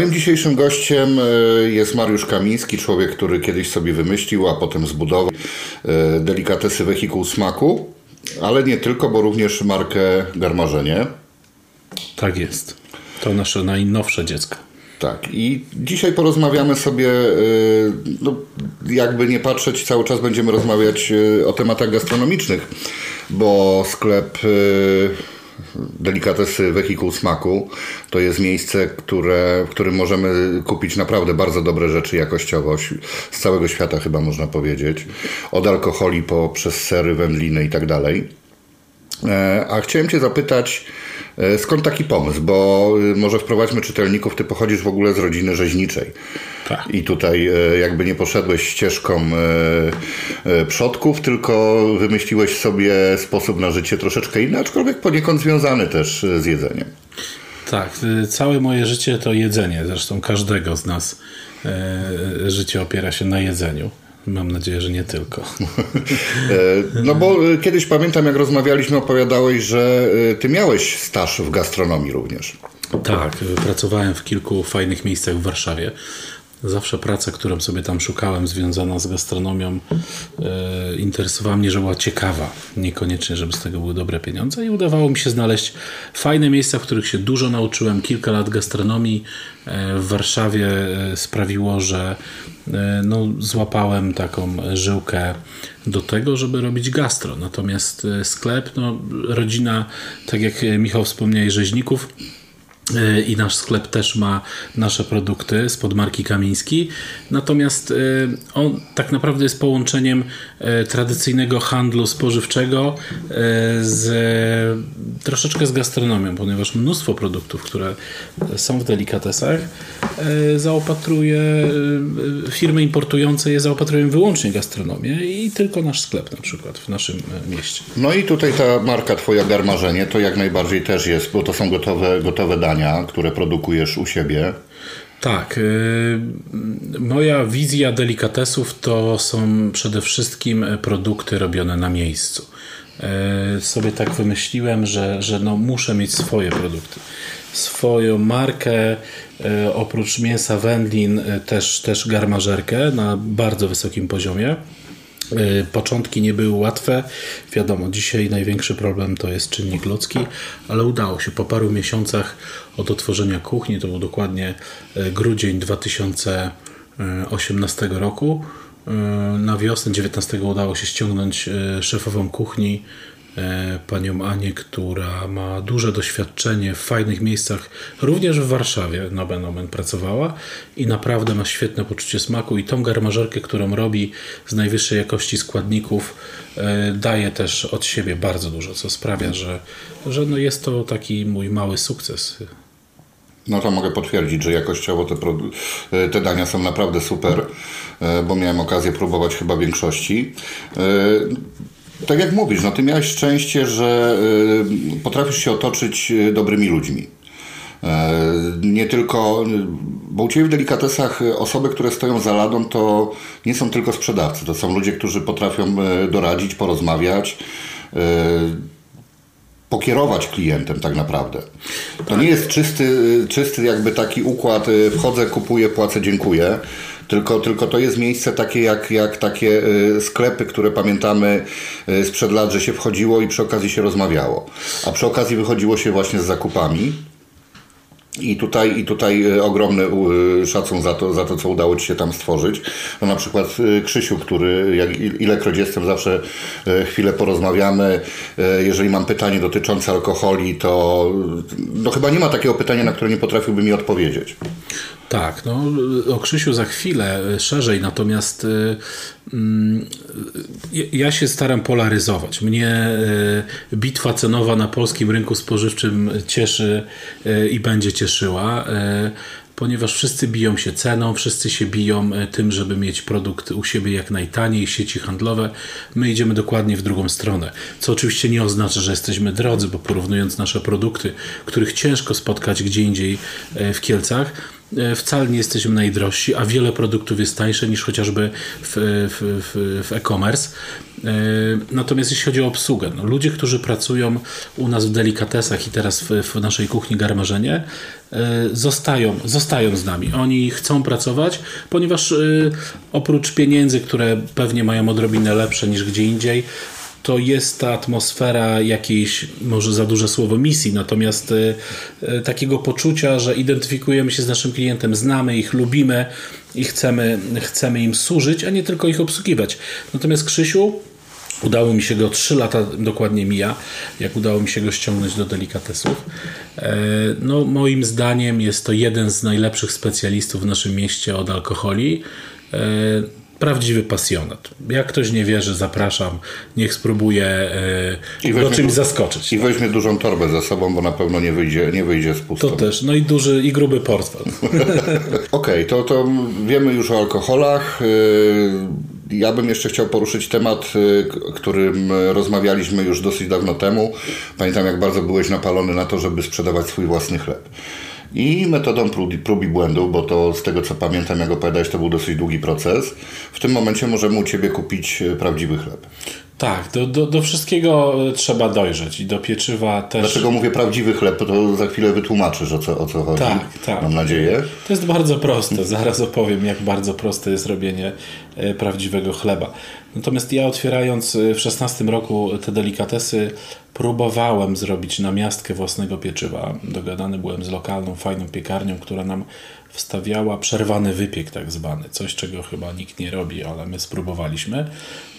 Moim dzisiejszym gościem e, jest Mariusz Kamiński, człowiek, który kiedyś sobie wymyślił, a potem zbudował e, delikatesy wehikuł smaku, ale nie tylko, bo również markę Garmarzenie. Tak jest. To nasze najnowsze dziecko. Tak, i dzisiaj porozmawiamy sobie, e, no, jakby nie patrzeć, cały czas będziemy rozmawiać o tematach gastronomicznych, bo sklep delikatesy wehikuł smaku to jest miejsce, które, w którym możemy kupić naprawdę bardzo dobre rzeczy jakościowo z całego świata chyba można powiedzieć. Od alkoholi po przez sery, wędliny i tak dalej. E, a chciałem Cię zapytać, e, skąd taki pomysł? Bo y, może wprowadźmy czytelników, Ty pochodzisz w ogóle z rodziny rzeźniczej. Tak. I tutaj e, jakby nie poszedłeś ścieżką przodków, tylko wymyśliłeś sobie sposób na życie troszeczkę inny, aczkolwiek poniekąd związany też z jedzeniem. Tak, całe moje życie to jedzenie, zresztą każdego z nas życie opiera się na jedzeniu. Mam nadzieję, że nie tylko. E, no bo e, kiedyś pamiętam, jak rozmawialiśmy, opowiadałeś, że e, ty miałeś staż w gastronomii również. Tak, pracowałem w kilku fajnych miejscach w Warszawie. Zawsze praca, którą sobie tam szukałem, związana z gastronomią, e, interesowała mnie, że była ciekawa. Niekoniecznie, żeby z tego były dobre pieniądze. I udawało mi się znaleźć fajne miejsca, w których się dużo nauczyłem. Kilka lat gastronomii e, w Warszawie e, sprawiło, że e, no, złapałem taką żyłkę do tego, żeby robić gastro. Natomiast sklep, no, rodzina, tak jak Michał wspomniał, rzeźników i nasz sklep też ma nasze produkty spod marki Kamiński. Natomiast e, on tak naprawdę jest połączeniem e, tradycyjnego handlu spożywczego z troszeczkę z gastronomią, ponieważ mnóstwo produktów, które są w delikatesach, zaopatruje firmy importujące je zaopatrują wyłącznie gastronomię i tylko nasz sklep na przykład w naszym mieście. No i tutaj ta marka twoja Garmarzenie to jak najbardziej też jest, bo to są gotowe, gotowe dania które produkujesz u siebie. Tak. Y, moja wizja delikatesów to są przede wszystkim produkty robione na miejscu. Y, sobie tak wymyśliłem, że, że no muszę mieć swoje produkty. Swoją markę, y, oprócz mięsa wędlin, też, też garmażerkę na bardzo wysokim poziomie. Y, początki nie były łatwe. Wiadomo, dzisiaj największy problem to jest czynnik ludzki, ale udało się. Po paru miesiącach od otworzenia kuchni, to był dokładnie y, grudzień 2018 roku, y, na wiosnę 19 udało się ściągnąć szefową kuchni panią Anię, która ma duże doświadczenie w fajnych miejscach, również w Warszawie nomen omen pracowała i naprawdę ma świetne poczucie smaku i tą garmażerkę, którą robi z najwyższej jakości składników e, daje też od siebie bardzo dużo, co sprawia, że, że no jest to taki mój mały sukces. No to mogę potwierdzić, że jakościowo te, e, te dania są naprawdę super, bo miałem okazję próbować chyba większości tak jak mówisz, no ty miałeś szczęście, że y, potrafisz się otoczyć y, dobrymi ludźmi. E, nie tylko, bo u Ciebie w delikatesach osoby, które stoją za ladą, to nie są tylko sprzedawcy, to są ludzie, którzy potrafią e, doradzić, porozmawiać, e, pokierować klientem tak naprawdę. To nie jest czysty, czysty jakby taki układ, wchodzę, kupuję, płacę, dziękuję tylko, tylko to jest miejsce takie jak, jak takie y, sklepy, które pamiętamy y, sprzed lat, że się wchodziło i przy okazji się rozmawiało. A przy okazji wychodziło się właśnie z zakupami. I tutaj, I tutaj y, ogromny szacun za to, za to, co udało Ci się tam stworzyć. No na przykład Krzysiu, który jak ilekroć jestem, zawsze chwilę porozmawiamy. Jeżeli mam pytanie dotyczące alkoholi, to no chyba nie ma takiego pytania, na które nie potrafiłby mi odpowiedzieć. Tak, no o Krzysiu za chwilę e, szerzej, natomiast y, y, ja się staram polaryzować. Mnie y, bitwa cenowa na polskim rynku spożywczym cieszy i będzie cieszyła ponieważ wszyscy biją się ceną, wszyscy się biją tym, żeby mieć produkt u siebie jak najtaniej, sieci handlowe. My idziemy dokładnie w drugą stronę, co oczywiście nie oznacza, że jesteśmy drodzy, bo porównując nasze produkty, których ciężko spotkać gdzie indziej w Kielcach, e, wcale nie jesteśmy najdrożsi, a wiele produktów jest tańsze niż chociażby w, w, w, w e-commerce. E, natomiast jeśli chodzi o obsługę, no ludzie, którzy pracują u nas w delikatesach i teraz w, w naszej kuchni garmarzenie, zostają, zostają z nami. Oni chcą pracować, ponieważ oprócz pieniędzy, które pewnie mają odrobinę lepsze niż gdzie indziej, to jest ta atmosfera jakiejś, może za duże słowo, misji, natomiast y, takiego poczucia, że identyfikujemy się z naszym klientem, znamy ich, lubimy i chcemy, chcemy im służyć, a nie tylko ich obsługiwać. Natomiast Krzysiu, Udało mi się go 3 lata dokładnie mija, jak udało mi się go ściągnąć do delikatesów. E, no, moim zdaniem jest to jeden z najlepszych specjalistów w naszym mieście od alkoholi prawdziwy pasjonat. Jak ktoś nie wierzy, zapraszam, niech spróbuje yy, go czymś zaskoczyć. I weźmie dużą torbę ze sobą, bo na pewno nie wyjdzie, nie wyjdzie z pustą. To też, no i duży i gruby portfel. Okej, okay, to, to wiemy już o alkoholach. Y, ja bym jeszcze chciał poruszyć temat, y, którym rozmawialiśmy już dosyć dawno temu. Pamiętam, jak bardzo byłeś napalony na to, żeby sprzedawać swój własny chleb. I metodą prób, prób i błędów, bo to z tego co pamiętam, jak opowiadałeś, to był dosyć długi proces. W tym momencie możemy u Ciebie kupić e, prawdziwy chleb. Tak, do, do, do wszystkiego e, trzeba dojrzeć i do pieczywa też. Dlaczego mówię prawdziwy chleb, to za chwilę wytłumaczysz o co, o co chodzi. Tak, tak. Mam nadzieję. To jest bardzo proste. Zaraz opowiem, jak bardzo proste jest robienie e, prawdziwego chleba. Natomiast ja otwierając w 16 roku te delikatesy, próbowałem zrobić namiastkę własnego pieczywa. Dogadany byłem z lokalną, fajną piekarnią, która nam wstawiała przerwany wypiek tak zwany. Coś, czego chyba nikt nie robi, ale my spróbowaliśmy.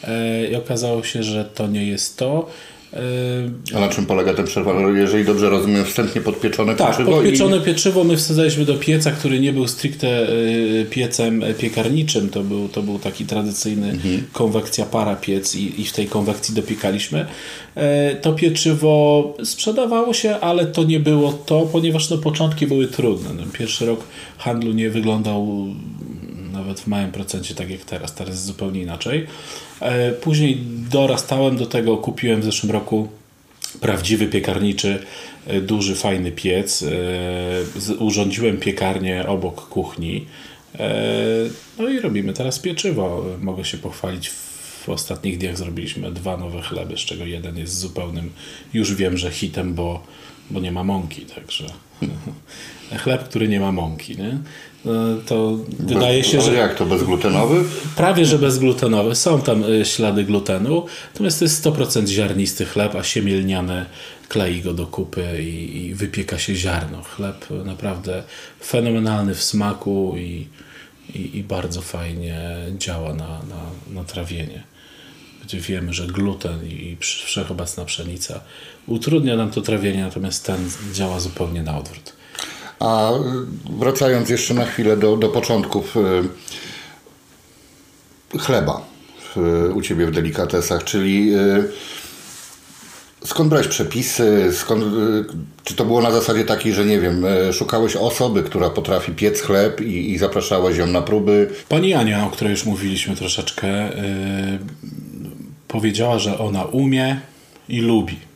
E, I okazało się, że to nie jest to. A na czym polega ten przerwany? Jeżeli dobrze rozumiem, wstępnie podpieczone tak, pieczywo? Tak, podpieczone i... pieczywo my wsadzaliśmy do pieca, który nie był stricte y, piecem piekarniczym. To był, to był taki tradycyjny mhm. konwekcja para piec i, i w tej konwekcji dopiekaliśmy. E, to pieczywo sprzedawało się, ale to nie było to, ponieważ no, początki były trudne. No, pierwszy rok handlu nie wyglądał nawet w małym procencie tak jak teraz. Teraz jest zupełnie inaczej. E, później dorastałem do tego, kupiłem w zeszłym roku prawdziwy piekarniczy, e, duży, fajny piec. E, urządziłem piekarnię obok kuchni. No i robimy teraz pieczywo. Mogę się pochwalić. W ostatnich dniach zrobiliśmy dwa nowe chleby, z czego jeden jest zupełnym, już wiem, że hitem, bo, bo nie ma mąki, także chleb, który nie ma mąki. Nie? No, to wydaje się, że. Jak to bezglutenowy? Prawie, że bezglutenowy. Są tam y, ślady glutenu, natomiast to jest 100% ziarnisty chleb, a siemielniane klei go do kupy i, i wypieka się ziarno. Chleb naprawdę fenomenalny w smaku i, i, i bardzo fajnie działa na, na, na trawienie. Gdzie wiemy, że gluten i wszechobecna pszenica utrudnia nam to trawienie, natomiast ten działa zupełnie na odwrót. A wracając jeszcze na chwilę do, do początków y, chleba w, u Ciebie w delikatesach, czyli y, skąd brałeś przepisy, skąd, czy to było na zasadzie takiej, że nie wiem, szukałeś osoby, która potrafi piec chleb i, i zapraszałeś ją na próby? Pani Ania, o której już mówiliśmy troszeczkę, powiedziała, że ona umie i lubi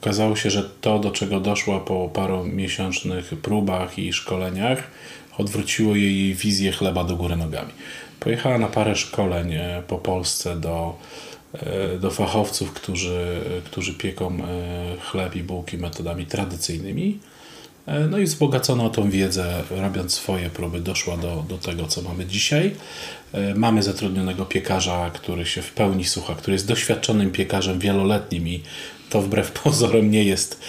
okazało się, że to, do czego doszła po paru miesięcznych próbach i szkoleniach, odwróciło jej wizję chleba do góry nogami. Pojechała na parę szkoleń e, po Polsce do, e, do fachowców, którzy, którzy pieką e, chleb i bułki metodami tradycyjnymi. No i wzbogacono tą wiedzę, robiąc swoje próby, doszła do, do tego, co mamy dzisiaj. Mamy zatrudnionego piekarza, który się w pełni słucha, który jest doświadczonym piekarzem wieloletnim i to wbrew pozorom nie jest,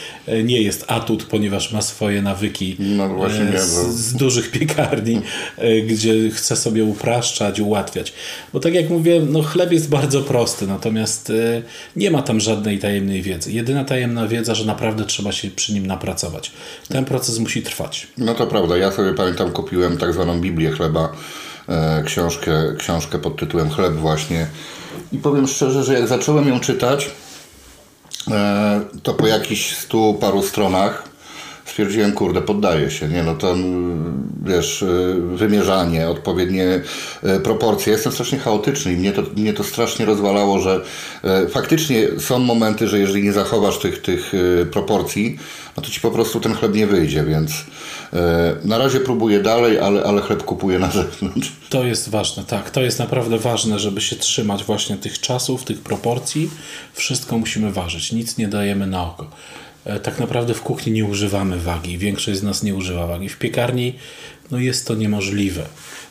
nie jest atut, ponieważ ma swoje nawyki no e, z, z, dużych piekarni, e, gdzie chce sobie upraszczać, ułatwiać. Bo tak jak mówię, no chleb jest bardzo prosty, natomiast e, nie ma tam żadnej tajemnej wiedzy. Jedyna tajemna wiedza, że naprawdę trzeba się przy nim napracować. Ten proces musi trwać. No to prawda. Ja sobie pamiętam, kupiłem tak zwaną Biblię chleba, książkę, książkę pod tytułem Chleb właśnie. I powiem szczerze, że jak zacząłem ją czytać, to po jakichś stu paru stronach stwierdziłem, kurde, poddaję się, nie, no to wiesz, wymierzanie, odpowiednie proporcje. Jestem strasznie chaotyczny i mnie to, mnie to strasznie rozwalało, że faktycznie są momenty, że jeżeli nie zachowasz tych, tych proporcji, no to ci po prostu ten chleb nie wyjdzie, więc na razie próbuję dalej, ale, ale chleb kupuję na zewnątrz. To jest ważne, tak. To jest naprawdę ważne, żeby się trzymać właśnie tych czasów, tych proporcji. Wszystko musimy ważyć, nic nie dajemy na oko. E, tak naprawdę w kuchni nie używamy wagi. Większość z nas nie używa wagi. W piekarni no jest to niemożliwe.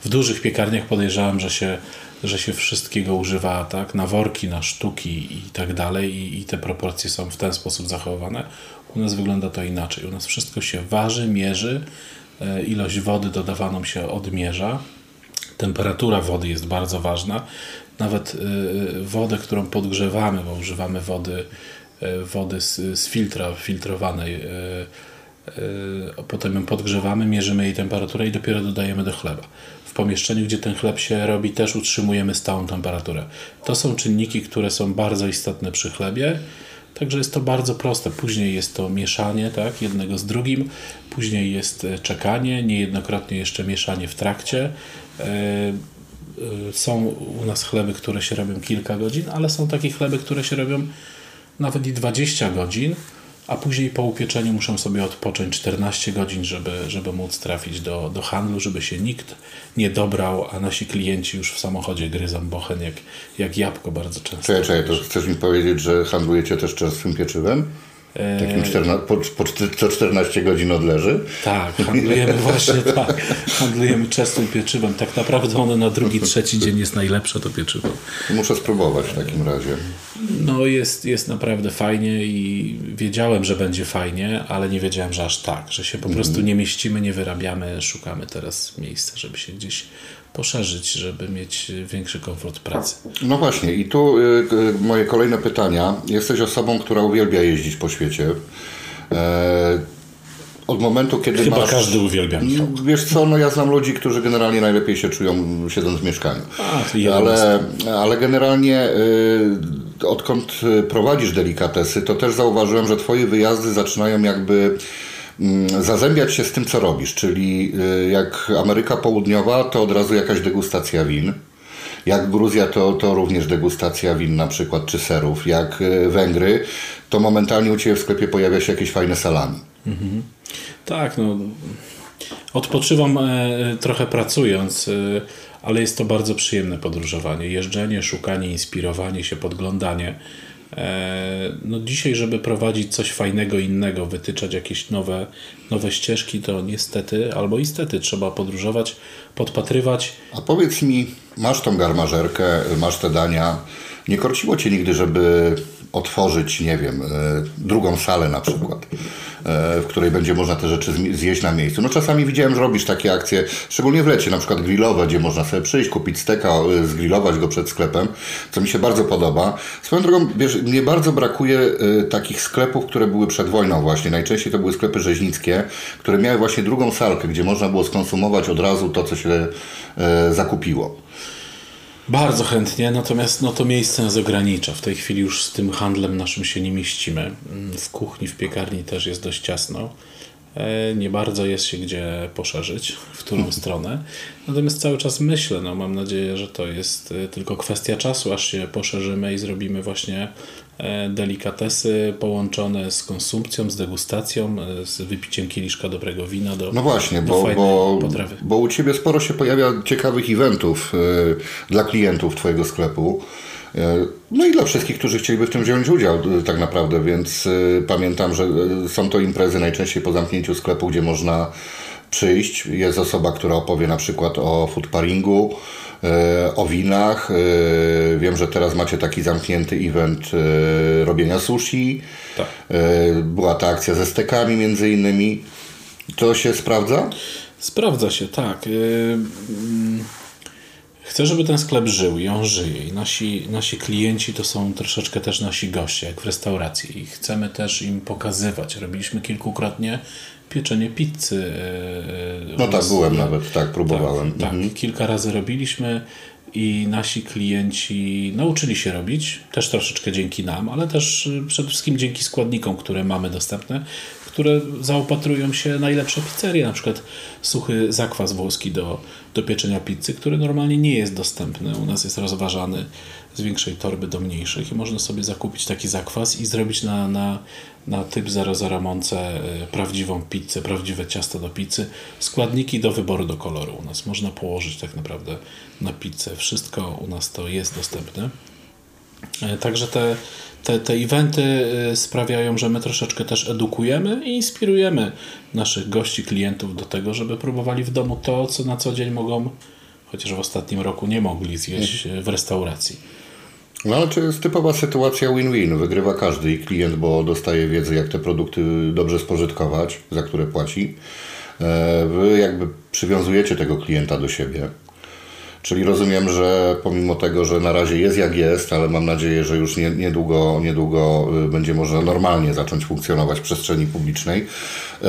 W dużych piekarniach podejrzewam, że się, że się wszystkiego używa tak? na worki, na sztuki i tak dalej i, i te proporcje są w ten sposób zachowane. U nas wygląda to inaczej. U nas wszystko się waży, mierzy, e, ilość wody dodawaną się odmierza. Temperatura wody jest bardzo ważna. Nawet e, wodę, którą podgrzewamy, bo używamy wody E, wody z, z filtra filtrowanej. E, e, potem ją podgrzewamy, mierzymy jej temperaturę i dopiero dodajemy do chleba. Pomieszczeniu, gdzie ten chleb się robi, też utrzymujemy stałą temperaturę. To są czynniki, które są bardzo istotne przy chlebie. Także jest to bardzo proste. Później jest to mieszanie tak, jednego z drugim, później jest czekanie, niejednokrotnie jeszcze mieszanie w trakcie. Są u nas chleby, które się robią kilka godzin, ale są takie chleby, które się robią nawet i 20 godzin, a później po upieczeniu muszą sobie odpocząć 14 godzin, żeby, żeby móc trafić do, do handlu, żeby się nikt nie dobrał, a nasi klienci już w samochodzie gryzą bochen jak, jak jabłko bardzo często. Czekaj, czekaj, to chcesz mi powiedzieć, że handlujecie też czerstwym pieczywem? Takim 14, po, po, co 14 godzin odleży? Tak, handlujemy właśnie tak. Handlujemy czystym pieczywem. Tak naprawdę one na drugi, trzeci dzień jest najlepsze to pieczywo. Muszę spróbować w takim razie. No jest, jest naprawdę fajnie i wiedziałem, że będzie fajnie, ale nie wiedziałem, że aż tak, że się po prostu mhm. nie mieścimy, nie wyrabiamy, szukamy teraz miejsca, żeby się gdzieś poszerzyć, żeby mieć większy komfort pracy. No właśnie, i tu y, y, moje kolejne pytania. Jesteś osobą, która uwielbia jeździć po świecie. E, od momentu, kiedy Chyba masz... każdy uwielbia, Michał. Wiesz co, no ja znam ludzi, którzy generalnie najlepiej się czują siedząc w mieszkaniu. A, ale, ale generalnie y, odkąd prowadzisz delikatesy, to też zauważyłem, że twoje wyjazdy zaczynają jakby zazębiać się z tym, co robisz, czyli y, jak Ameryka Południowa, to od razu jakaś degustacja win. Jak Gruzja, to, to również degustacja win na przykład, czy serów. Jak y, Węgry, to momentalnie u Ciebie w sklepie pojawia się jakieś fajne salami. Mhm. Tak, no odpoczywam e, trochę pracując, e, ale jest to bardzo przyjemne podróżowanie. Jeżdżenie, szukanie, inspirowanie się, podglądanie. E, no dzisiaj, żeby prowadzić coś fajnego, innego, wytyczać jakieś nowe, nowe ścieżki, to niestety albo istety trzeba podróżować, podpatrywać. A powiedz mi, masz tą garmażerkę, masz te dania, nie korciło Cię nigdy, żeby otworzyć, nie wiem, e, drugą salę na przykład, e, w której będzie można te rzeczy zjeść na miejscu. No czasami widziałem, że robisz takie akcje, szczególnie w lecie, na przykład grillowe, gdzie można sobie przyjść, kupić steka, e, zgrillować go przed sklepem, co mi się bardzo podoba. Swoją drogą, wiesz, mnie bardzo brakuje takich sklepów, które były przed wojną właśnie. Najczęściej to były sklepy rzeźnickie, które miały właśnie drugą salkę, gdzie można było skonsumować od razu to, co się zakupiło. Bardzo chętnie, natomiast no, to miejsce nas ogranicza. W tej chwili już z tym handlem naszym się nie mieścimy. Mm, w kuchni, w piekarni też jest dość ciasno. E, nie bardzo jest się gdzie poszerzyć, w którą stronę. Natomiast cały czas myślę, no mam nadzieję, że to jest e, tylko kwestia czasu, aż się poszerzymy i zrobimy właśnie delikatesy połączone z konsumpcją, z degustacją, z wypiciem kieliszka dobrego wina do No właśnie, do bo, bo, potrawy. bo u Ciebie sporo się pojawia ciekawych eventów dla klientów Twojego sklepu. No i dla wszystkich, którzy chcieliby w tym wziąć udział tak naprawdę, więc pamiętam, że są to imprezy najczęściej po zamknięciu sklepu, gdzie można przyjść. Jest osoba, która opowie na przykład o food paringu, o winach. Wiem, że teraz macie taki zamknięty event robienia sushi. Tak. Była ta akcja ze stekami między innymi. To się sprawdza? Sprawdza się, tak. Chcę, żeby ten sklep żył i on żyje. I nasi, nasi klienci to są troszeczkę też nasi goście, jak w restauracji. I chcemy też im pokazywać. Robiliśmy kilkukrotnie pieczenie pizzy. E, no tak, byłem nawet, tak, próbowałem. Tak, tak, kilka razy robiliśmy i nasi klienci nauczyli się robić, też troszeczkę dzięki nam, ale też y, przede wszystkim dzięki składnikom, które mamy dostępne, które zaopatrują się najlepsze pizzerie, na przykład suchy zakwas włoski do, do pieczenia pizzy, który normalnie nie jest dostępny. U nas jest rozważany z większej torby do mniejszych i można sobie zakupić taki zakwas i zrobić na, na, na typ 00 Monce y, prawdziwą pizzę, prawdziwe ciasto do pizzy, składniki do wyboru do koloru. U nas można położyć tak naprawdę na pizzę. Wszystko u nas to jest dostępne. E, także te, te, te eventy y, sprawiają, że my troszeczkę też edukujemy i inspirujemy naszych gości, klientów do tego, żeby próbowali w domu to, co na co dzień mogą, chociaż w ostatnim roku nie mogli zjeść w restauracji. No to jest typowa sytuacja win-win. Wygrywa każdy i klient, bo dostaje wiedzę, jak te produkty dobrze spożytkować, za które płaci. E, wy jakby przywiązujecie tego klienta do siebie. Czyli rozumiem, że pomimo tego, że na razie jest jak jest, ale mam nadzieję, że już nie, niedługo, niedługo y, będzie można normalnie zacząć funkcjonować w przestrzeni publicznej. E,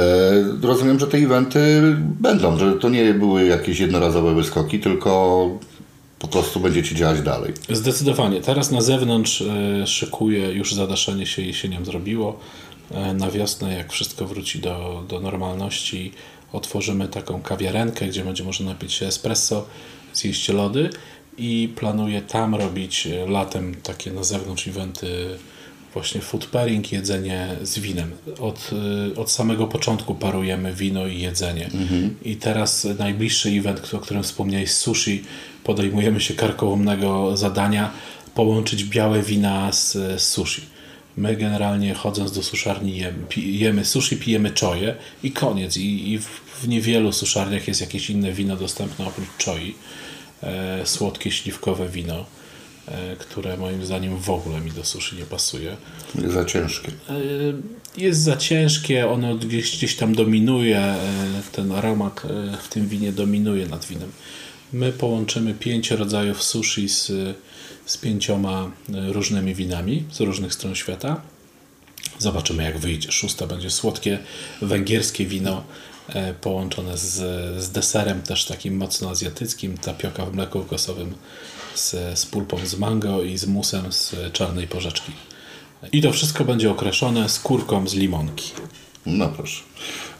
rozumiem, że te eventy będą, że to nie były jakieś jednorazowe wyskoki, tylko po prostu będziecie działać dalej. Zdecydowanie. Teraz na zewnątrz e, szykuję, już zadaszenie się jesienią zrobiło. Na wiosnę, jak wszystko wróci do, do normalności, otworzymy taką kawiarenkę, gdzie będzie można napić się espresso, zjeść lody i planuję tam robić e, latem takie na zewnątrz eventy właśnie food pairing, jedzenie z winem. Od, od samego początku parujemy wino i jedzenie. I teraz najbliższy event, o którym wspomniałeś, sushi, podejmujemy się karkołomnego zadania połączyć białe wina z, z sushi. My generalnie chodząc do suszarni jemy, jemy sushi, pijemy czoje i koniec. I, i w, w, niewielu suszarniach jest jakieś inne wino dostępne oprócz czoi. E, słodkie, śliwkowe wino, e, które moim zdaniem w ogóle mi do sushi nie pasuje. Jest za ciężkie. E, jest za ciężkie, ono gdzieś, gdzieś tam dominuje, e, ten aromat e, w tym winie dominuje nad winem. My połączymy pięć rodzajów sushi z, z pięcioma różnymi winami z różnych stron świata. Zobaczymy, jak wyjdzie. Szósta będzie słodkie węgierskie wino e, połączone z, z deserem też takim mocno azjatyckim, tapioka w mleku kokosowym z, z pulpą z mango i z musem z czarnej porzeczki. I to wszystko będzie okraszone skórką z limonki. No proszę.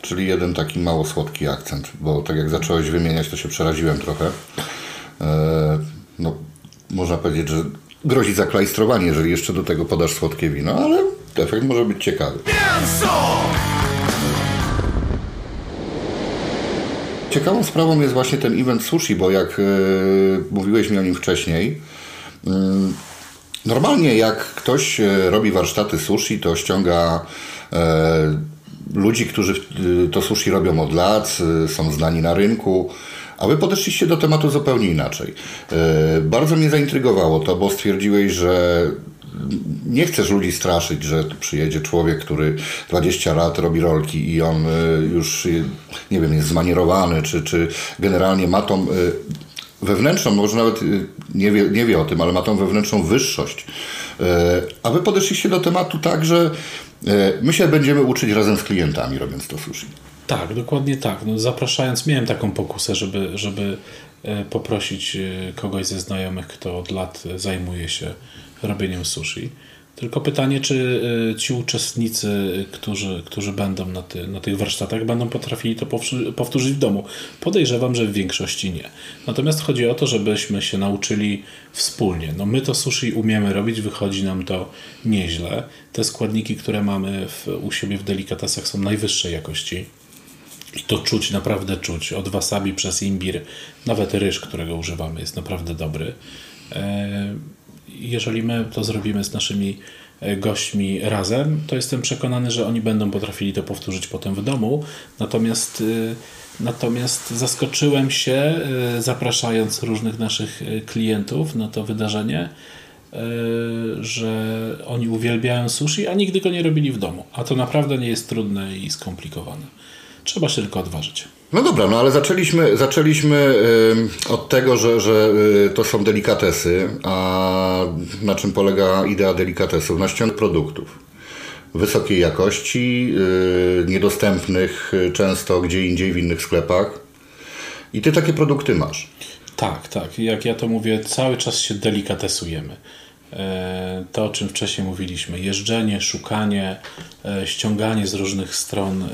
Czyli jeden taki mało słodki akcent, bo tak jak zacząłeś wymieniać, to się przeraziłem trochę. E, no, można powiedzieć, że grozi zaklajstrowanie, jeżeli jeszcze do tego podasz słodkie wino, ale efekt może być ciekawy. Ciekawą sprawą jest właśnie ten event sushi, bo jak e, mówiłeś mi o nim wcześniej, mm, normalnie jak ktoś e, robi warsztaty sushi, to ściąga ludzi, którzy to sushi robią od lat, są znani na rynku, a wy podeszliście do tematu zupełnie inaczej. Y, bardzo mnie zaintrygowało to, bo stwierdziłeś, że nie chcesz ludzi straszyć, że przyjedzie człowiek, który 20 lat robi rolki i on już, nie wiem, jest zmanierowany, czy, czy generalnie ma tą wewnętrzną, może nawet nie wie, nie wie o tym, ale ma tą wewnętrzną wyższość. A wy podeszliście do tematu tak, że E, my się będziemy uczyć razem z klientami, robiąc to sushi. Tak, dokładnie tak. No, zapraszając, miałem taką pokusę, żeby, żeby e, poprosić e, kogoś ze znajomych, kto od lat zajmuje się robieniem sushi. Tylko pytanie, czy ci uczestnicy, którzy, którzy będą na, ty, na tych warsztatach, będą potrafili to powtórzyć w domu? Podejrzewam, że w większości nie. Natomiast chodzi o to, żebyśmy się nauczyli wspólnie. No my to sushi umiemy robić, wychodzi nam to nieźle. Te składniki, które mamy w, u siebie w delikatesach są najwyższej jakości. I to czuć, naprawdę czuć. Od wasabi przez imbir, nawet ryż, którego używamy, jest naprawdę dobry. E, jeżeli my to zrobimy z naszymi e, gośćmi razem, to jestem przekonany, że oni będą potrafili to powtórzyć potem w domu. Natomiast, e, natomiast zaskoczyłem się, zapraszając różnych naszych klientów na to wydarzenie, że oni uwielbiają sushi, a nigdy go nie robili w domu. A to naprawdę nie jest trudne i skomplikowane. Trzeba się tylko odważyć. No dobra, no ale zaczęliśmy, zaczęliśmy od tego, że, że y, to są delikatesy, a na czym polega idea delikatesów? Na ściąg produktów wysokiej jakości, y, niedostępnych y, często gdzie indziej w innych sklepach. I ty takie produkty masz. Tak, tak. Jak ja to mówię, cały czas się delikatesujemy. E, to, o czym wcześniej mówiliśmy, jeżdżenie, szukanie, e, ściąganie z różnych stron e,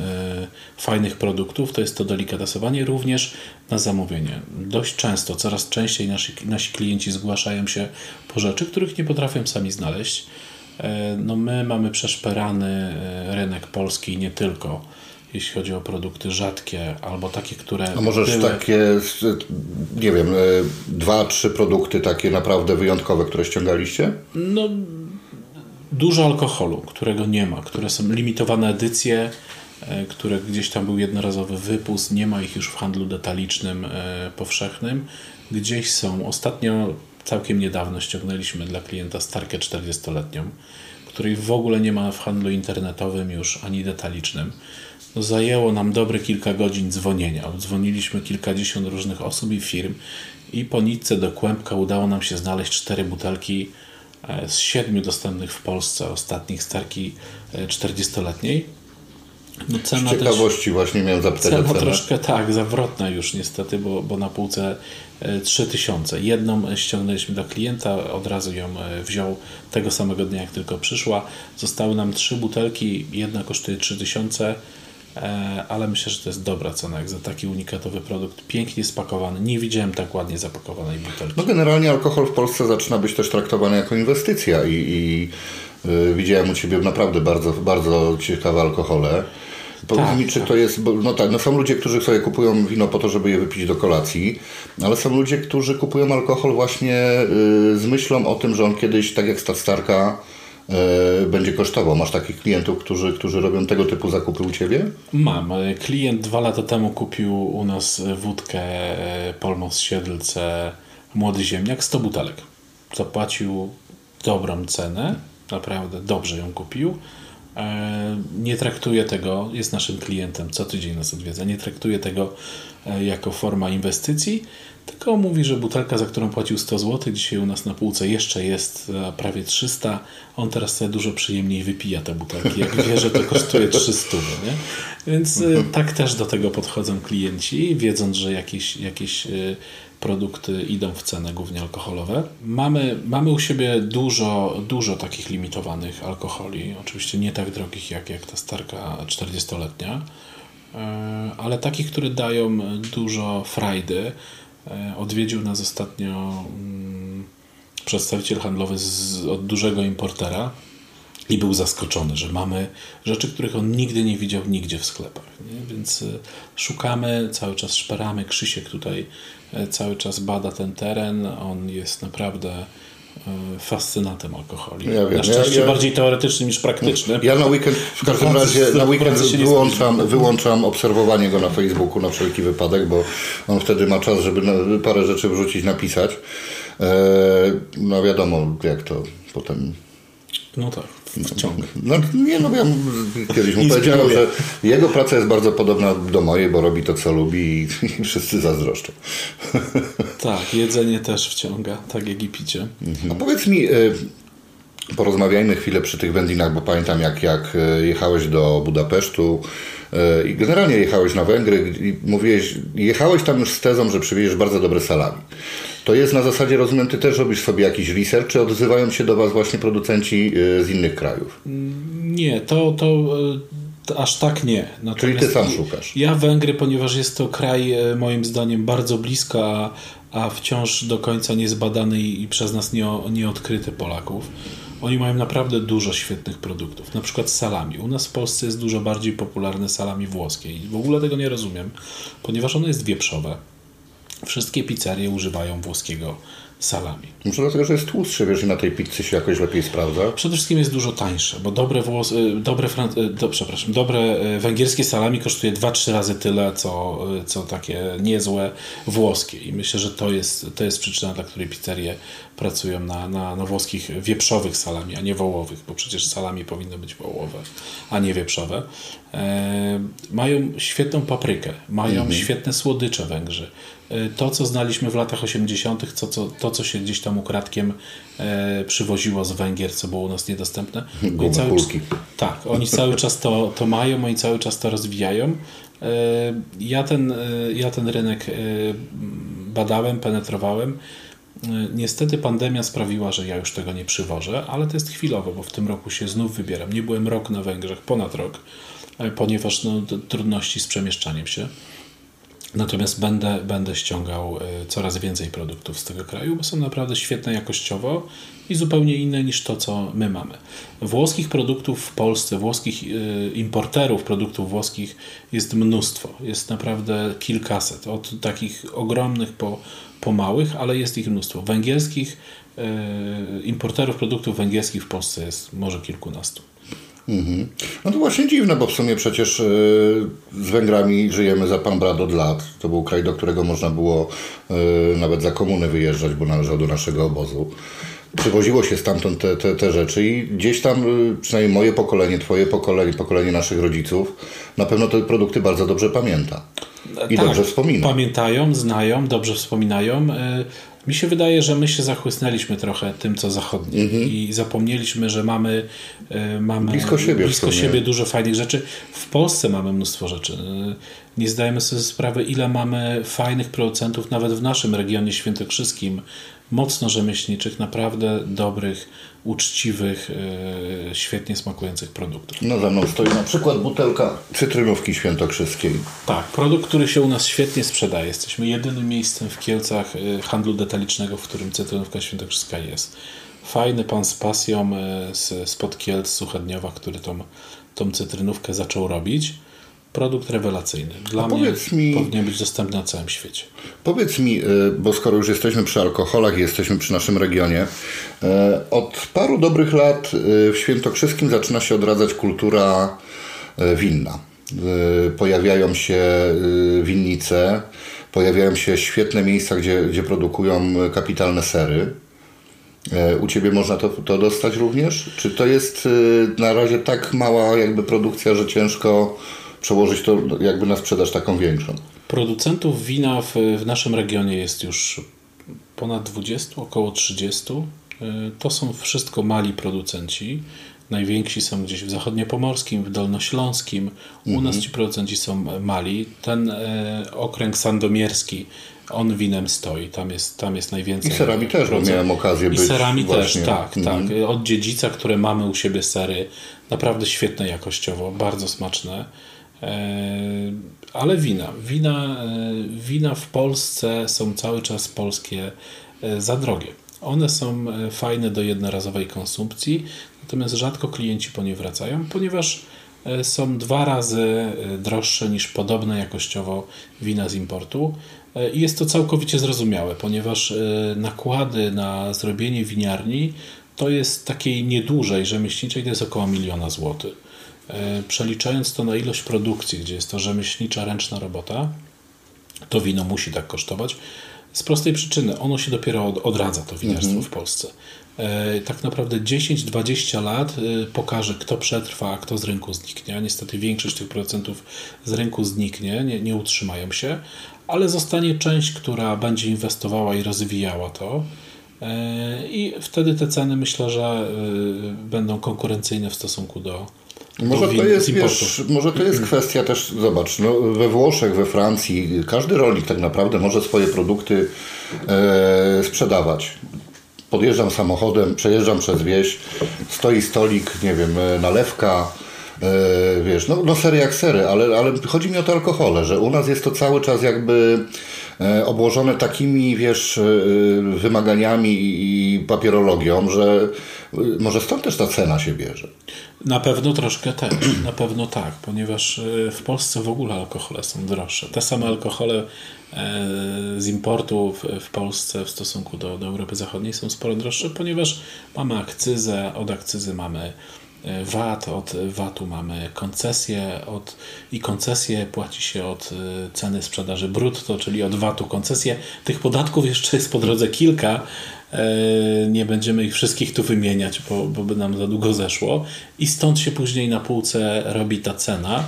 fajnych produktów, to jest to delikatesowanie również na zamówienie. Dość często, coraz częściej nasi, nasi klienci zgłaszają się po rzeczy, których nie potrafią sami znaleźć. No my mamy przeszperany rynek polski i nie tylko jeśli chodzi o produkty rzadkie albo takie, które. A możesz były... takie, nie wiem, e, dwa, trzy produkty takie naprawdę wyjątkowe, które ściągaliście? No, dużo alkoholu, którego nie ma, które są limitowane edycje, e, które gdzieś tam był jednorazowy wypust, nie ma ich już w handlu detalicznym e, powszechnym. Gdzieś są. Ostatnio, całkiem niedawno ściągnęliśmy dla klienta starkę 40-letnią, której w ogóle nie ma w handlu internetowym już ani detalicznym zajęło nam dobre kilka godzin dzwonienia. Dzwoniliśmy kilkadziesiąt różnych osób i firm i po nitce do kłębka udało nam się znaleźć cztery butelki e, z siedmiu dostępnych w Polsce ostatnich starki 40-letniej. E, no cena z ciekawości też, właśnie miałem zapytać cena o cenę. troszkę tak, zawrotna już niestety, bo, bo na półce 3000. E, Jedną ściągnęliśmy do klienta, od razu ją wziął tego samego dnia, jak tylko przyszła. Zostały nam trzy butelki, jedna kosztuje 3000 E, ale myślę, że to jest dobra cena jak za taki unikatowy produkt, pięknie spakowany. Nie widziałem tak ładnie zapakowanej butelki. No generalnie alkohol w Polsce zaczyna być też traktowany jako inwestycja i, i yy, widziałem u Ciebie naprawdę bardzo, bardzo ciekawe alkohole. Powiedz tak, mi, czy tak. to jest. No tak, no są ludzie, którzy sobie kupują wino po to, żeby je wypić do kolacji, ale są ludzie, którzy kupują alkohol właśnie yy, z myślą o tym, że on kiedyś, tak jak Starka, E, będzie kosztował. Masz takich klientów, którzy, którzy robią tego typu zakupy u Ciebie? Mam. E, klient dwa lata temu kupił u nas wódkę e, Polmos Siedlce Młody Ziemniak, 100 butelek. Zapłacił dobrą cenę, naprawdę dobrze ją kupił. Nie traktuje tego, jest naszym klientem, co tydzień nas odwiedza, nie traktuje tego jako forma inwestycji, tylko mówi, że butelka, za którą płacił 100 zł, dzisiaj u nas na półce jeszcze jest prawie 300. On teraz sobie dużo przyjemniej wypija te butelki, jak wie, że to kosztuje 300. Nie? Więc y, tak też do tego podchodzą klienci, wiedząc, że jakieś, jakieś y, produkty idą w cenę, głównie alkoholowe. Mamy, mamy u siebie dużo, dużo takich limitowanych alkoholi, oczywiście nie tak drogich jak, jak ta starka 40-letnia, y, ale takich, które dają dużo frajdy. E, odwiedził nas ostatnio mm, przedstawiciel handlowy z, od dużego importera i był zaskoczony, że mamy rzeczy, których on nigdy nie widział nigdzie w sklepach. Nie? Więc e, szukamy, cały czas szperamy. Krzysiek tutaj e, cały czas bada ten teren. On jest naprawdę fascynatem alkoholi. Ja wiem, na szczęście ja, ja, bardziej teoretycznym niż praktycznym. Ja na weekend w każdym razie na weekend wyłączam, wyłączam obserwowanie go na Facebooku na wszelki wypadek, bo on wtedy ma czas, żeby parę rzeczy wrzucić, napisać. E, no wiadomo, jak to potem no tak, wciąga. No, nie, no ja kiedyś mu powiedziałem, że jego praca jest bardzo podobna do mojej, bo robi to, co lubi i, wszyscy zazdroszczą. Tak, jedzenie też wciąga, tak jak i picie. Mhm. A powiedz mi, y, porozmawiajmy chwilę przy tych wędlinach, bo pamiętam jak, jak y, jechałeś do Budapesztu y, i generalnie jechałeś na Węgry i mówiłeś, jechałeś tam już z tezą, że przywieziesz bardzo dobre salami. To jest na zasadzie, rozumiem, ty też robisz sobie jakiś research, czy odzywają się do Was właśnie producenci y, z innych krajów? Nie, to, to, y, aż tak nie. Natomiast Czyli ty sam szukasz? Ja Węgry, ponieważ jest to kraj y, moim zdaniem bardzo blisko, a, a wciąż do końca niezbadany i przez nas nie, nieodkryty Polaków. Oni mają naprawdę dużo świetnych produktów. Na przykład salami. U nas w Polsce jest dużo bardziej popularne salami włoskie i w ogóle tego nie rozumiem, ponieważ ono jest wieprzowe Wszystkie pizzerie używają włoskiego salami. Może dlatego, że jest tłustszy, wiesz, i na tej pizzy się jakoś lepiej sprawdza? Przede wszystkim jest dużo tańsze, bo dobre, włos, y, dobre, y, do, przepraszam, dobre y, węgierskie salami kosztuje 2-3 razy tyle, co, co takie niezłe włoskie. I myślę, że to jest, to jest przyczyna, dla której pizzerie pracują na, na, na włoskich wieprzowych salami, a nie wołowych, bo przecież salami powinny być wołowe, a nie wieprzowe. E, mają świetną paprykę, mają mhm. świetne słodycze Węgrzy. E, to, co znaliśmy w latach 80., to, co, to, co się gdzieś tam ukradkiem e, przywoziło z Węgier, co było u nas niedostępne. Oni cały, tak, oni cały czas to, to mają, oni cały czas to rozwijają. E, ja ten, e, ja ten rynek badałem, penetrowałem. Niestety pandemia sprawiła, że ja już tego nie przywożę, ale to jest chwilowo, bo w tym roku się znów wybieram. Nie byłem rok na Węgrzech, ponad rok, ponieważ no, trudności z przemieszczaniem się. Natomiast będę, będę ściągał e, coraz więcej produktów z tego kraju, bo są naprawdę świetne jakościowo i zupełnie inne niż to, co my mamy. Włoskich produktów w Polsce, włoskich e, importerów produktów włoskich jest mnóstwo. Jest naprawdę kilkaset, od takich ogromnych po, po małych, ale jest ich mnóstwo. Węgierskich e, importerów produktów węgierskich w Polsce jest może kilkunastu. Mhm. No to właśnie dziwne, bo w sumie przecież e, z Węgrami żyjemy za pan brat od lat. To był kraj, do którego można było e, nawet za komuny wyjeżdżać, bo należał do naszego obozu. Przywoziło się stamtąd te, te, te rzeczy i gdzieś tam, e, przynajmniej moje pokolenie, twoje pokolenie, pokolenie naszych rodziców, na pewno te produkty bardzo dobrze pamięta. I tak, dobrze wspomina. Pamiętają, znają, dobrze wspominają. Mi się wydaje, że my się zachłysnęliśmy trochę tym, co zachodnie mhm. i zapomnieliśmy, że mamy, e, mamy blisko, siebie, blisko siebie dużo fajnych rzeczy. W Polsce mamy mnóstwo rzeczy. Nie zdajemy sobie sprawy, ile mamy fajnych producentów nawet w naszym regionie świętokrzyskim, mocno rzemieślniczych, naprawdę dobrych, uczciwych, e, świetnie smakujących produktów. No za mną stoi na przykład butelka cytrynówki świętokrzyskiej. Tak, produkt, który się u nas świetnie sprzedaje. Jesteśmy jedynym miejscem w Kielcach e, handlu detalicznego, w którym cytrynówka świętokrzyska jest. Fajny pan z pasją e, z, spod Kielc, Suchedniowa, który tą, tą cytrynówkę zaczął robić produkt rewelacyjny. Dla mnie mi, powinien być dostępny na całym świecie. Powiedz mi, e, bo skoro już jesteśmy przy alkoholach, jesteśmy przy naszym regionie, e, od paru dobrych lat e, w Świętokrzyskim zaczyna się odradzać kultura winna. Pojawiają się winnice, pojawiają się świetne miejsca, gdzie, gdzie produkują kapitalne sery. U Ciebie można to, to dostać również? Czy to jest na razie tak mała jakby produkcja, że ciężko przełożyć to jakby na sprzedaż taką większą. Producentów wina w, w naszym regionie jest już ponad 20, około 30. Y, to są wszystko mali producenci. Najwięksi są gdzieś w zachodniopomorskim, w dolnośląskim. U mhm. nas ci producenci są mali. Ten e, okręg sandomierski, on winem stoi. Tam jest, tam jest najwięcej. I serami też, bo miałem okazję być. I serami właśnie. też, tak, mhm. tak. Od dziedzica, które mamy u siebie sery. Naprawdę świetne jakościowo, bardzo smaczne. E, ale wina. Wina, e, wina w Polsce są cały czas polskie e, za drogie. One są fajne do jednorazowej konsumpcji, natomiast rzadko klienci po nie wracają, ponieważ są dwa razy droższe niż podobne jakościowo wina z importu. I jest to całkowicie zrozumiałe, ponieważ nakłady na zrobienie winiarni to jest takiej niedużej rzemieślniczej, to jest około miliona złotych. E, przeliczając to na ilość produkcji, gdzie jest to rzemieślnicza, ręczna robota, to wino musi tak kosztować. Z prostej przyczyny, ono się dopiero odradza, to winiarstwo mhm. w Polsce. E, tak naprawdę 10-20 lat e, pokaże, kto przetrwa, a kto z rynku zniknie. Niestety większość tych procentów z rynku zniknie, nie, nie utrzymają się, ale zostanie część, która będzie inwestowała i rozwijała to. I wtedy te ceny myślę, że będą konkurencyjne w stosunku do, może to, jest, wiesz, może to jest kwestia też, zobacz, no, we Włoszech, we Francji, każdy rolnik tak naprawdę może swoje produkty e, sprzedawać. Podjeżdżam samochodem, przejeżdżam przez wieś, stoi stolik, nie wiem, e, nalewka, e, wiesz, no, no sery jak sery, ale, ale chodzi mi o te alkohole, że u nas jest to cały czas jakby obłożone takimi, wiesz, e, wymaganiami i papierologią, że e, może stąd też ta cena się bierze. Na pewno troszkę też, na pewno tak, ponieważ w Polsce w ogóle alkohole są droższe. Te same alkohole z importu w, Polsce w stosunku do, do Europy Zachodniej są sporo droższe, ponieważ mamy akcyzę, od akcyzy mamy VAT, od VAT-u mamy koncesję od, i koncesję płaci się od y, ceny sprzedaży brutto, czyli od VAT-u koncesję. Tych podatków jeszcze jest po drodze kilka. E, nie będziemy ich wszystkich tu wymieniać, bo, bo by nam za długo zeszło. I stąd się później na półce robi ta cena.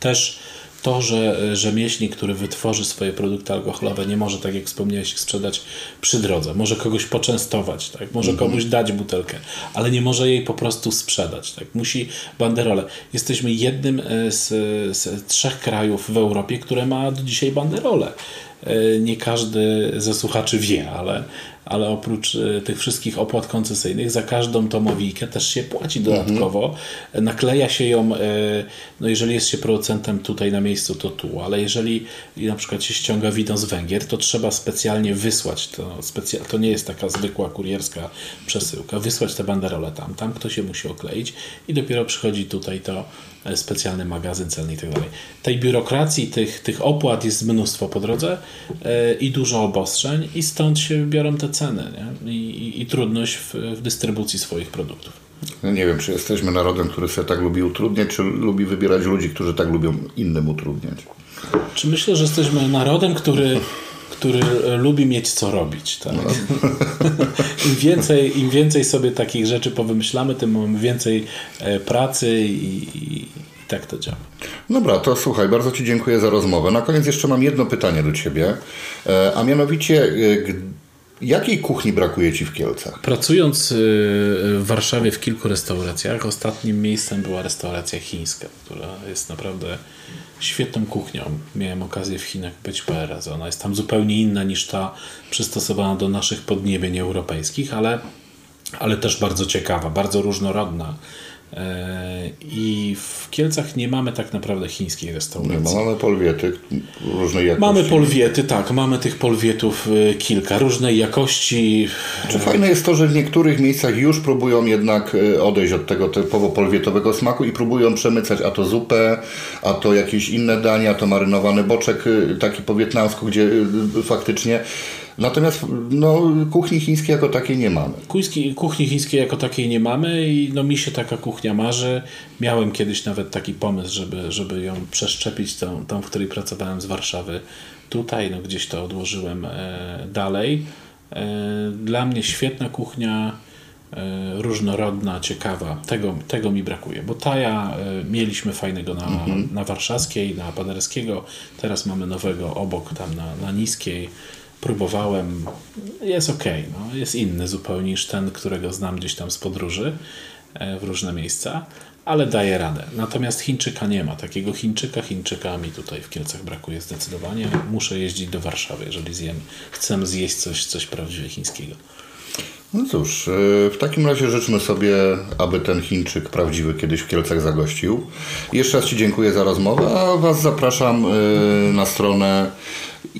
Też to, że e, rzemieślnik, który wytworzy swoje produkty alkoholowe, nie może, tak jak wspomniałeś, ich sprzedać przy drodze. Może kogoś poczęstować, tak? może mhm. komuś dać butelkę, ale nie może jej po prostu sprzedać. Tak? Musi banderole. Jesteśmy jednym e, z, z trzech krajów w Europie, które ma do dzisiaj banderole. e, nie każdy ze słuchaczy wie, ale ale oprócz e, tych wszystkich opłat koncesyjnych za każdą tomowijkę też się płaci dodatkowo. Mhm. Nakleja się ją, e, no jeżeli jest się producentem tutaj na miejscu, to tu, ale jeżeli na przykład się ściąga wideo z Węgier, to trzeba specjalnie wysłać, to, specja to nie jest taka zwykła kurierska przesyłka, wysłać te banderole tam, tam ktoś się musi okleić i dopiero przychodzi tutaj to specjalny magazyn celny i tak dalej. Tej biurokracji, tych, tych opłat jest mnóstwo po drodze e, i dużo obostrzeń i stąd się biorą te ceny nie? I, i, i trudność w, w dystrybucji swoich produktów. No nie wiem, czy jesteśmy narodem, który sobie tak lubi utrudniać, czy lubi wybierać ludzi, którzy tak lubią innym utrudniać. Czy myślę, że jesteśmy narodem, który który lubi mieć co robić. Tak? No. Im, więcej, Im więcej sobie takich rzeczy powymyślamy, tym mamy więcej e, pracy i, i tak to działa. Dobra, to słuchaj, bardzo Ci dziękuję za rozmowę. Na koniec jeszcze mam jedno pytanie do Ciebie, e, a mianowicie e, Jakiej kuchni brakuje Ci w Kielcach? Pracując w Warszawie w kilku restauracjach, ostatnim miejscem była restauracja chińska, która jest naprawdę świetną kuchnią. Miałem okazję w Chinach być parę razy. Ona jest tam zupełnie inna niż ta przystosowana do naszych podniebień europejskich, ale, ale też bardzo ciekawa, bardzo różnorodna. E, I w Kielcach nie mamy tak naprawdę chińskiej restauracji. Nie, mamy polwiety różnej jakości. Mamy polwiety, tak. Mamy tych polwietów e, kilka, różnej jakości. Czy fajne jest to, że w niektórych miejscach już próbują jednak e, odejść od tego typowo polwietowego smaku i próbują przemycać a to zupę, a to jakieś inne dania, a to marynowany boczek taki po wietnamsku, gdzie faktycznie Natomiast no, kuchni chińskiej jako takiej nie mamy. Kuchni, kuchni chińskiej jako takiej nie mamy i no, mi się taka kuchnia marzy. Miałem kiedyś nawet taki pomysł, żeby, żeby ją przeszczepić, tą, tą, w której pracowałem z Warszawy tutaj, no, gdzieś to odłożyłem e, dalej. E, dla mnie świetna kuchnia, e, różnorodna, ciekawa. Tego, tego mi brakuje, bo taja e, mieliśmy fajnego na, mhm. na Warszawskiej, na Paderskiego, teraz mamy nowego obok tam na, na Niskiej próbowałem, jest ok, no, jest inny zupełnie niż ten, którego znam gdzieś tam z podróży e, w różne miejsca, ale daje radę. Natomiast Chińczyka nie ma. Takiego Chińczyka, Chińczyka mi tutaj w Kielcach brakuje zdecydowanie. Muszę jeździć do Warszawy, jeżeli zjem, chcę zjeść coś, coś prawdziwie chińskiego. No cóż, e, w takim razie życzmy sobie, aby ten Chińczyk prawdziwy kiedyś w Kielcach zagościł. Jeszcze raz Ci dziękuję za rozmowę, a Was zapraszam e, na stronę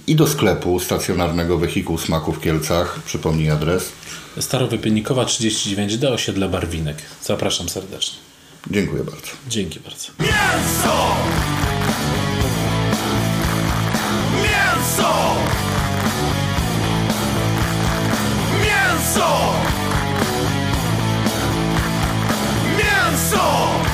i do sklepu stacjonarnego wehikuł smaku w Kielcach. Przypomnij adres. Starowypiennikowa 39 do osiedle Barwinek. Zapraszam serdecznie. Dziękuję bardzo. Dzięki bardzo. Mięso! Mięso! Mięso! Mięso!